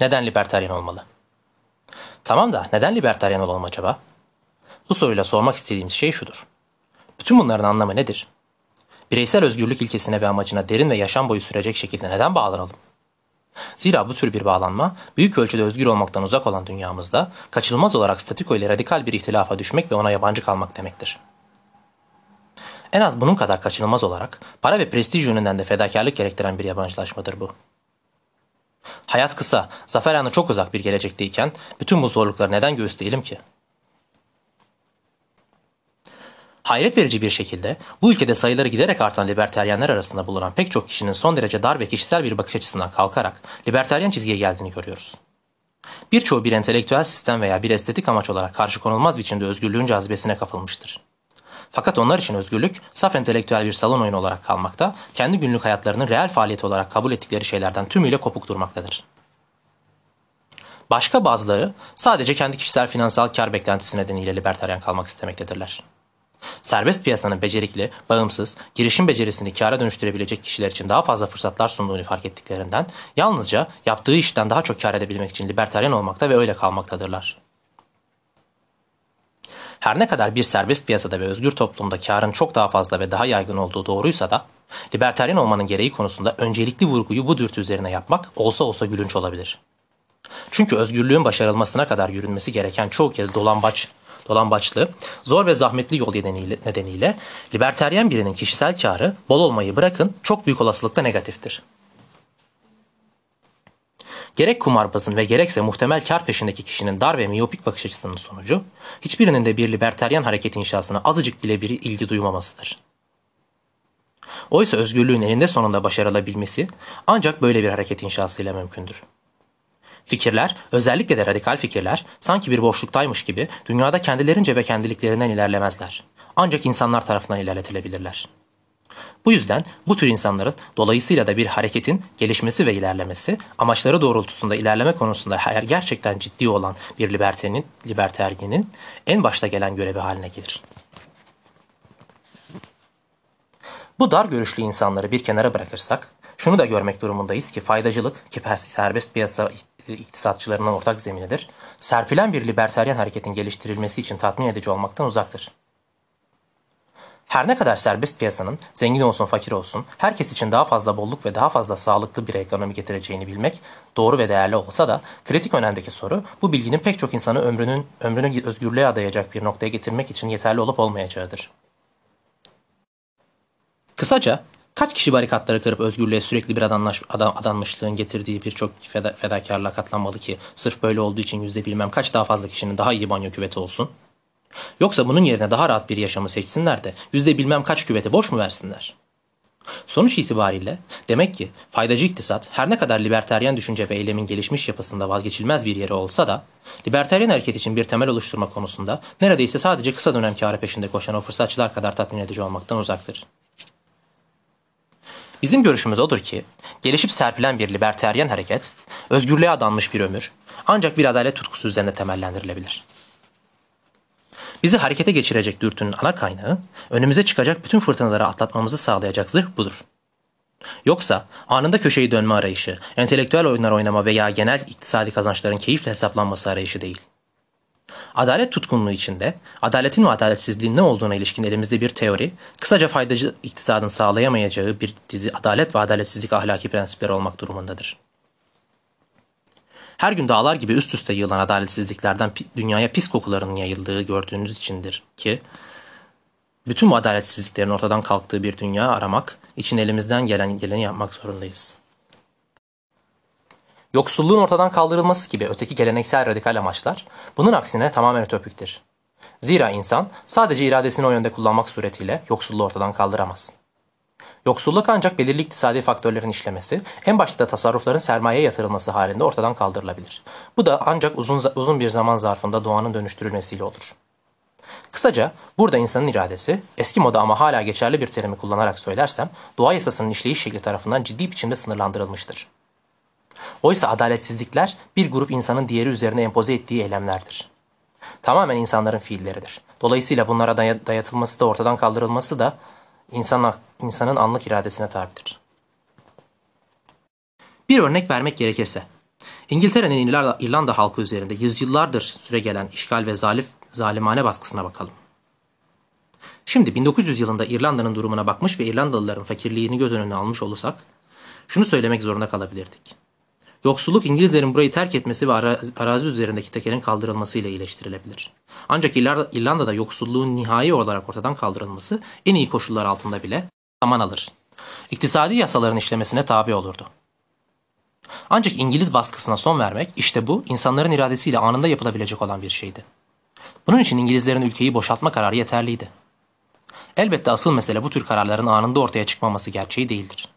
Neden libertaryen olmalı? Tamam da neden libertaryen olalım acaba? Bu soruyla sormak istediğimiz şey şudur. Bütün bunların anlamı nedir? Bireysel özgürlük ilkesine ve amacına derin ve yaşam boyu sürecek şekilde neden bağlanalım? Zira bu tür bir bağlanma büyük ölçüde özgür olmaktan uzak olan dünyamızda kaçınılmaz olarak statiko ile radikal bir ihtilafa düşmek ve ona yabancı kalmak demektir. En az bunun kadar kaçınılmaz olarak para ve prestij yönünden de fedakarlık gerektiren bir yabancılaşmadır bu. Hayat kısa, zafer anı çok uzak bir gelecekteyken bütün bu zorlukları neden göğüsleyelim ki? Hayret verici bir şekilde bu ülkede sayıları giderek artan liberteryenler arasında bulunan pek çok kişinin son derece dar ve kişisel bir bakış açısından kalkarak liberteryen çizgiye geldiğini görüyoruz. Birçoğu bir entelektüel sistem veya bir estetik amaç olarak karşı konulmaz biçimde özgürlüğün cazibesine kapılmıştır. Fakat onlar için özgürlük saf entelektüel bir salon oyunu olarak kalmakta, kendi günlük hayatlarının reel faaliyeti olarak kabul ettikleri şeylerden tümüyle kopuk durmaktadır. Başka bazıları sadece kendi kişisel finansal kar beklentisi nedeniyle libertaryen kalmak istemektedirler. Serbest piyasanın becerikli, bağımsız, girişim becerisini kâra dönüştürebilecek kişiler için daha fazla fırsatlar sunduğunu fark ettiklerinden yalnızca yaptığı işten daha çok kâr edebilmek için libertaryen olmakta ve öyle kalmaktadırlar. Her ne kadar bir serbest piyasada ve özgür toplumda karın çok daha fazla ve daha yaygın olduğu doğruysa da, libertaryen olmanın gereği konusunda öncelikli vurguyu bu dürtü üzerine yapmak olsa olsa gülünç olabilir. Çünkü özgürlüğün başarılmasına kadar yürünmesi gereken çoğu kez dolambaç, dolambaçlı, zor ve zahmetli yol nedeniyle, nedeniyle liberteryen birinin kişisel karı bol olmayı bırakın çok büyük olasılıkla negatiftir. Gerek kumarbazın ve gerekse muhtemel kar peşindeki kişinin dar ve miyopik bakış açısının sonucu, hiçbirinin de bir liberteryen hareket inşasına azıcık bile bir ilgi duymamasıdır. Oysa özgürlüğün eninde sonunda başarılabilmesi ancak böyle bir hareket inşasıyla mümkündür. Fikirler, özellikle de radikal fikirler, sanki bir boşluktaymış gibi dünyada kendilerince ve kendiliklerinden ilerlemezler. Ancak insanlar tarafından ilerletilebilirler. Bu yüzden bu tür insanların dolayısıyla da bir hareketin gelişmesi ve ilerlemesi, amaçları doğrultusunda ilerleme konusunda gerçekten ciddi olan bir libertenin, liberteryenin en başta gelen görevi haline gelir. Bu dar görüşlü insanları bir kenara bırakırsak, şunu da görmek durumundayız ki faydacılık ki serbest piyasa iktisatçılarının ortak zeminidir, serpilen bir liberteryen hareketin geliştirilmesi için tatmin edici olmaktan uzaktır. Her ne kadar serbest piyasanın zengin olsun fakir olsun herkes için daha fazla bolluk ve daha fazla sağlıklı bir ekonomi getireceğini bilmek doğru ve değerli olsa da kritik önemdeki soru bu bilginin pek çok insanı ömrünün ömrünü özgürlüğe adayacak bir noktaya getirmek için yeterli olup olmayacağıdır. Kısaca kaç kişi barikatları kırıp özgürlüğe sürekli bir adanlaş, adam, adanmışlığın getirdiği birçok feda, fedakarlığa katlanmalı ki sırf böyle olduğu için yüzde bilmem kaç daha fazla kişinin daha iyi banyo küveti olsun?'' Yoksa bunun yerine daha rahat bir yaşamı seçsinler de yüzde bilmem kaç küveti boş mu versinler? Sonuç itibariyle demek ki faydacı iktisat her ne kadar liberteryen düşünce ve eylemin gelişmiş yapısında vazgeçilmez bir yeri olsa da liberteryen hareket için bir temel oluşturma konusunda neredeyse sadece kısa dönem kârı peşinde koşan o fırsatçılar kadar tatmin edici olmaktan uzaktır. Bizim görüşümüz odur ki gelişip serpilen bir liberteryen hareket, özgürlüğe adanmış bir ömür ancak bir adalet tutkusu üzerine temellendirilebilir.'' Bizi harekete geçirecek dürtünün ana kaynağı, önümüze çıkacak bütün fırtınaları atlatmamızı sağlayacak zırh budur. Yoksa anında köşeyi dönme arayışı, entelektüel oyunlar oynama veya genel iktisadi kazançların keyifle hesaplanması arayışı değil. Adalet tutkunluğu içinde, adaletin ve adaletsizliğin ne olduğuna ilişkin elimizde bir teori, kısaca faydacı iktisadın sağlayamayacağı bir dizi adalet ve adaletsizlik ahlaki prensipleri olmak durumundadır. Her gün dağlar gibi üst üste yığılan adaletsizliklerden dünyaya pis kokularının yayıldığı gördüğünüz içindir ki bütün bu adaletsizliklerin ortadan kalktığı bir dünya aramak için elimizden gelen geleni yapmak zorundayız. Yoksulluğun ortadan kaldırılması gibi öteki geleneksel radikal amaçlar bunun aksine tamamen ütopiktir. Zira insan sadece iradesini o yönde kullanmak suretiyle yoksulluğu ortadan kaldıramaz. Yoksulluk ancak belirli iktisadi faktörlerin işlemesi, en başta tasarrufların sermayeye yatırılması halinde ortadan kaldırılabilir. Bu da ancak uzun, uzun bir zaman zarfında doğanın dönüştürülmesiyle olur. Kısaca burada insanın iradesi, eski moda ama hala geçerli bir terimi kullanarak söylersem, doğa yasasının işleyiş şekli tarafından ciddi biçimde sınırlandırılmıştır. Oysa adaletsizlikler bir grup insanın diğeri üzerine empoze ettiği eylemlerdir. Tamamen insanların fiilleridir. Dolayısıyla bunlara dayatılması da ortadan kaldırılması da insan, insanın anlık iradesine tabidir. Bir örnek vermek gerekirse, İngiltere'nin İrlanda, halkı üzerinde yüzyıllardır süre gelen işgal ve zalif, zalimane baskısına bakalım. Şimdi 1900 yılında İrlanda'nın durumuna bakmış ve İrlandalıların fakirliğini göz önüne almış olursak şunu söylemek zorunda kalabilirdik. Yoksulluk İngilizlerin burayı terk etmesi ve arazi üzerindeki tekerin kaldırılmasıyla iyileştirilebilir. Ancak İrlanda'da yoksulluğun nihai olarak ortadan kaldırılması en iyi koşullar altında bile zaman alır. İktisadi yasaların işlemesine tabi olurdu. Ancak İngiliz baskısına son vermek işte bu insanların iradesiyle anında yapılabilecek olan bir şeydi. Bunun için İngilizlerin ülkeyi boşaltma kararı yeterliydi. Elbette asıl mesele bu tür kararların anında ortaya çıkmaması gerçeği değildir.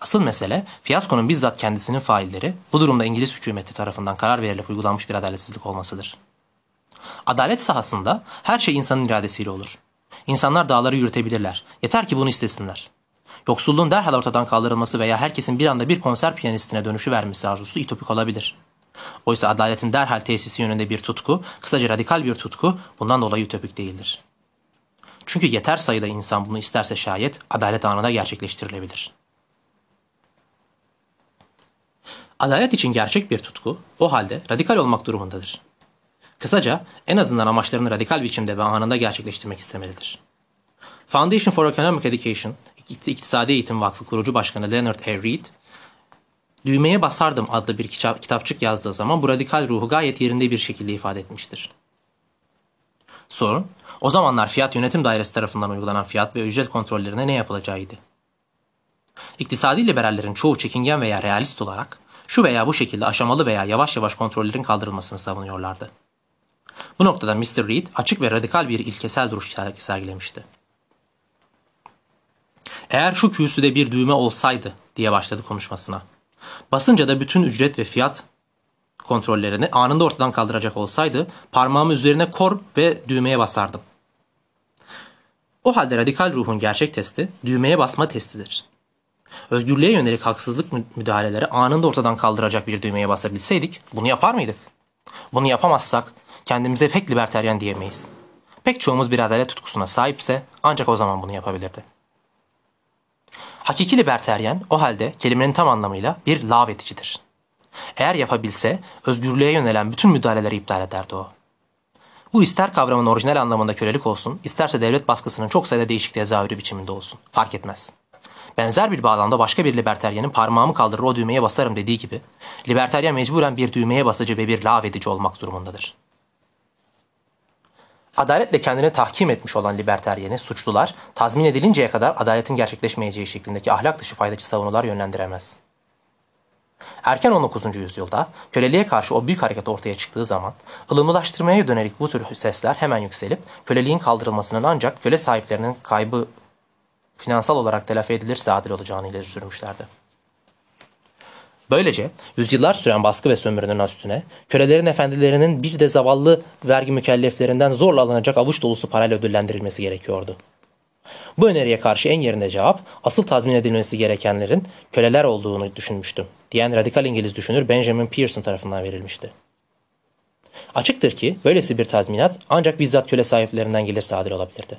Asıl mesele fiyaskonun bizzat kendisinin failleri bu durumda İngiliz hükümeti tarafından karar verilip uygulanmış bir adaletsizlik olmasıdır. Adalet sahasında her şey insanın iradesiyle olur. İnsanlar dağları yürütebilirler. Yeter ki bunu istesinler. Yoksulluğun derhal ortadan kaldırılması veya herkesin bir anda bir konser piyanistine dönüşü vermesi arzusu itopik olabilir. Oysa adaletin derhal tesisi yönünde bir tutku, kısaca radikal bir tutku bundan dolayı ütopik değildir. Çünkü yeter sayıda insan bunu isterse şayet adalet anında gerçekleştirilebilir. Adalet için gerçek bir tutku o halde radikal olmak durumundadır. Kısaca en azından amaçlarını radikal biçimde ve anında gerçekleştirmek istemelidir. Foundation for Economic Education, İktisadi Eğitim Vakfı kurucu başkanı Leonard A. Reed, Düğmeye Basardım adlı bir kitapçık yazdığı zaman bu radikal ruhu gayet yerinde bir şekilde ifade etmiştir. Sorun, o zamanlar fiyat yönetim dairesi tarafından uygulanan fiyat ve ücret kontrollerine ne yapılacağıydı. İktisadi liberallerin çoğu çekingen veya realist olarak şu veya bu şekilde aşamalı veya yavaş yavaş kontrollerin kaldırılmasını savunuyorlardı. Bu noktada Mr. Reed açık ve radikal bir ilkesel duruş sergilemişti. Eğer şu kürsüde bir düğme olsaydı diye başladı konuşmasına. Basınca da bütün ücret ve fiyat kontrollerini anında ortadan kaldıracak olsaydı parmağımı üzerine kor ve düğmeye basardım. O halde radikal ruhun gerçek testi düğmeye basma testidir. Özgürlüğe yönelik haksızlık müdahaleleri anında ortadan kaldıracak bir düğmeye basabilseydik bunu yapar mıydık? Bunu yapamazsak kendimize pek liberteryen diyemeyiz. Pek çoğumuz bir adalet tutkusuna sahipse ancak o zaman bunu yapabilirdi. Hakiki liberteryen o halde kelimenin tam anlamıyla bir lav eticidir. Eğer yapabilse özgürlüğe yönelen bütün müdahaleleri iptal ederdi o. Bu ister kavramın orijinal anlamında kölelik olsun, isterse devlet baskısının çok sayıda değişik tezahürü biçiminde olsun. Fark etmez. Benzer bir bağlamda başka bir liberteryenin parmağımı kaldırır o düğmeye basarım dediği gibi, liberteryen mecburen bir düğmeye basıcı ve bir lav edici olmak durumundadır. Adaletle kendini tahkim etmiş olan liberteryeni suçlular tazmin edilinceye kadar adaletin gerçekleşmeyeceği şeklindeki ahlak dışı faydacı savunular yönlendiremez. Erken 19. yüzyılda köleliğe karşı o büyük hareket ortaya çıktığı zaman ılımlılaştırmaya dönelik bu tür sesler hemen yükselip köleliğin kaldırılmasının ancak köle sahiplerinin kaybı finansal olarak telafi edilirse adil olacağını ileri sürmüşlerdi. Böylece yüzyıllar süren baskı ve sömürünün üstüne kölelerin efendilerinin bir de zavallı vergi mükelleflerinden zorla alınacak avuç dolusu parayla ödüllendirilmesi gerekiyordu. Bu öneriye karşı en yerinde cevap asıl tazmin edilmesi gerekenlerin köleler olduğunu düşünmüştüm diyen radikal İngiliz düşünür Benjamin Pearson tarafından verilmişti. Açıktır ki böylesi bir tazminat ancak bizzat köle sahiplerinden gelirse adil olabilirdi.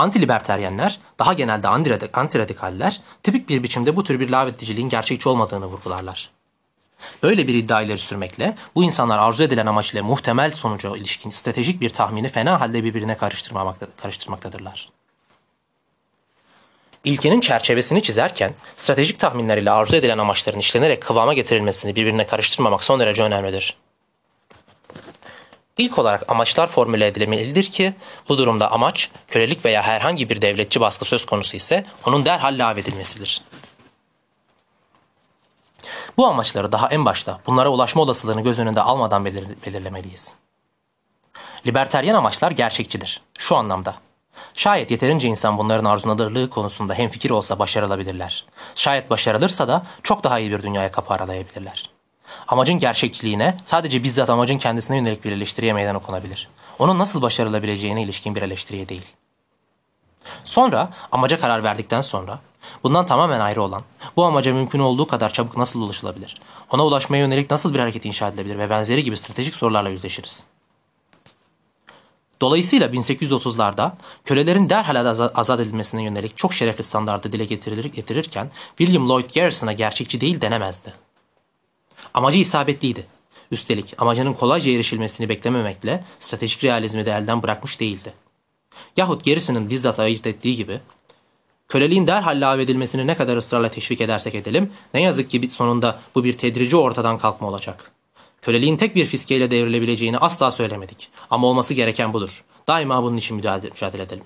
Anti-liberteryenler, daha genelde anti-radikaller, tipik bir biçimde bu tür bir lavetticiliğin gerçekçi olmadığını vurgularlar. Böyle bir iddia ileri sürmekle bu insanlar arzu edilen amaç ile muhtemel sonuca ilişkin stratejik bir tahmini fena halde birbirine karıştırmaktadırlar. İlkenin çerçevesini çizerken stratejik tahminler ile arzu edilen amaçların işlenerek kıvama getirilmesini birbirine karıştırmamak son derece önemlidir. İlk olarak amaçlar formüle edilmelidir ki bu durumda amaç kölelik veya herhangi bir devletçi baskı söz konusu ise onun derhal lağvedilmesidir. Bu amaçları daha en başta bunlara ulaşma olasılığını göz önünde almadan belir belirlemeliyiz. Liberteryen amaçlar gerçekçidir. Şu anlamda. Şayet yeterince insan bunların arzuladığı konusunda hemfikir olsa başarılabilirler. Şayet başarılırsa da çok daha iyi bir dünyaya kapı aralayabilirler. Amacın gerçekçiliğine sadece bizzat amacın kendisine yönelik bir eleştiriye meydan okunabilir. Onun nasıl başarılabileceğine ilişkin bir eleştiriye değil. Sonra amaca karar verdikten sonra bundan tamamen ayrı olan, bu amaca mümkün olduğu kadar çabuk nasıl ulaşılabilir, ona ulaşmaya yönelik nasıl bir hareket inşa edilebilir ve benzeri gibi stratejik sorularla yüzleşiriz. Dolayısıyla 1830'larda kölelerin derhal aza- azat edilmesine yönelik çok şerefli standardı dile getirilir, getirirken William Lloyd Garrison'a gerçekçi değil denemezdi. Amacı isabetliydi. Üstelik amacının kolayca erişilmesini beklememekle stratejik realizmi de elden bırakmış değildi. Yahut Garrison'ın bizzat ayırt ettiği gibi Köleliğin derhal lağvedilmesini ne kadar ısrarla teşvik edersek edelim, ne yazık ki sonunda bu bir tedrici ortadan kalkma olacak. Köleliğin tek bir fiskeyle devrilebileceğini asla söylemedik. Ama olması gereken budur. Daima bunun için mücadele edelim.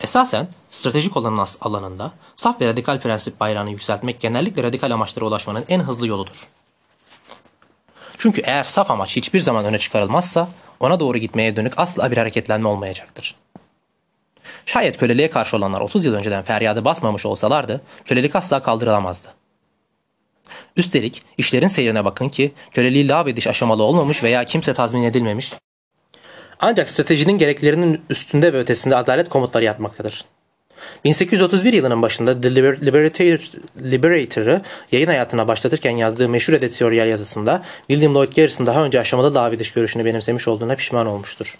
Esasen stratejik olanın as- alanında saf ve radikal prensip bayrağını yükseltmek genellikle radikal amaçlara ulaşmanın en hızlı yoludur. Çünkü eğer saf amaç hiçbir zaman öne çıkarılmazsa ona doğru gitmeye dönük asla bir hareketlenme olmayacaktır. Şayet köleliğe karşı olanlar 30 yıl önceden feryadı basmamış olsalardı, kölelik asla kaldırılamazdı. Üstelik işlerin seyrine bakın ki köleliği lağvediş aşamalı olmamış veya kimse tazmin edilmemiş. Ancak stratejinin gereklerinin üstünde ve ötesinde adalet komutları yatmaktadır. 1831 yılının başında The Liber- Liberator, Liberator'ı yayın hayatına başlatırken yazdığı meşhur editoryal yazısında William Lloyd Garrison daha önce aşamalı lağvediş görüşünü benimsemiş olduğuna pişman olmuştur.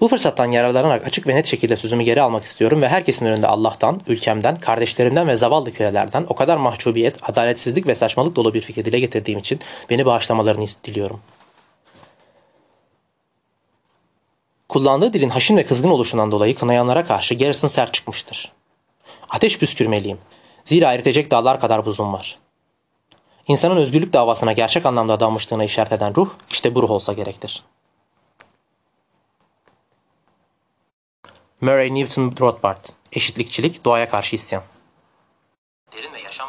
Bu fırsattan yararlanarak açık ve net şekilde sözümü geri almak istiyorum ve herkesin önünde Allah'tan, ülkemden, kardeşlerimden ve zavallı kölelerden o kadar mahcubiyet, adaletsizlik ve saçmalık dolu bir fikir dile getirdiğim için beni bağışlamalarını diliyorum. Kullandığı dilin haşin ve kızgın oluşundan dolayı kınayanlara karşı Garrison sert çıkmıştır. Ateş püskürmeliyim. Zira eritecek dağlar kadar buzum var. İnsanın özgürlük davasına gerçek anlamda adanmışlığına işaret eden ruh, işte bu ruh olsa gerektir. Murray Newton Rothbard Eşitlikçilik, doğaya karşı isyan. Derin ve yaşam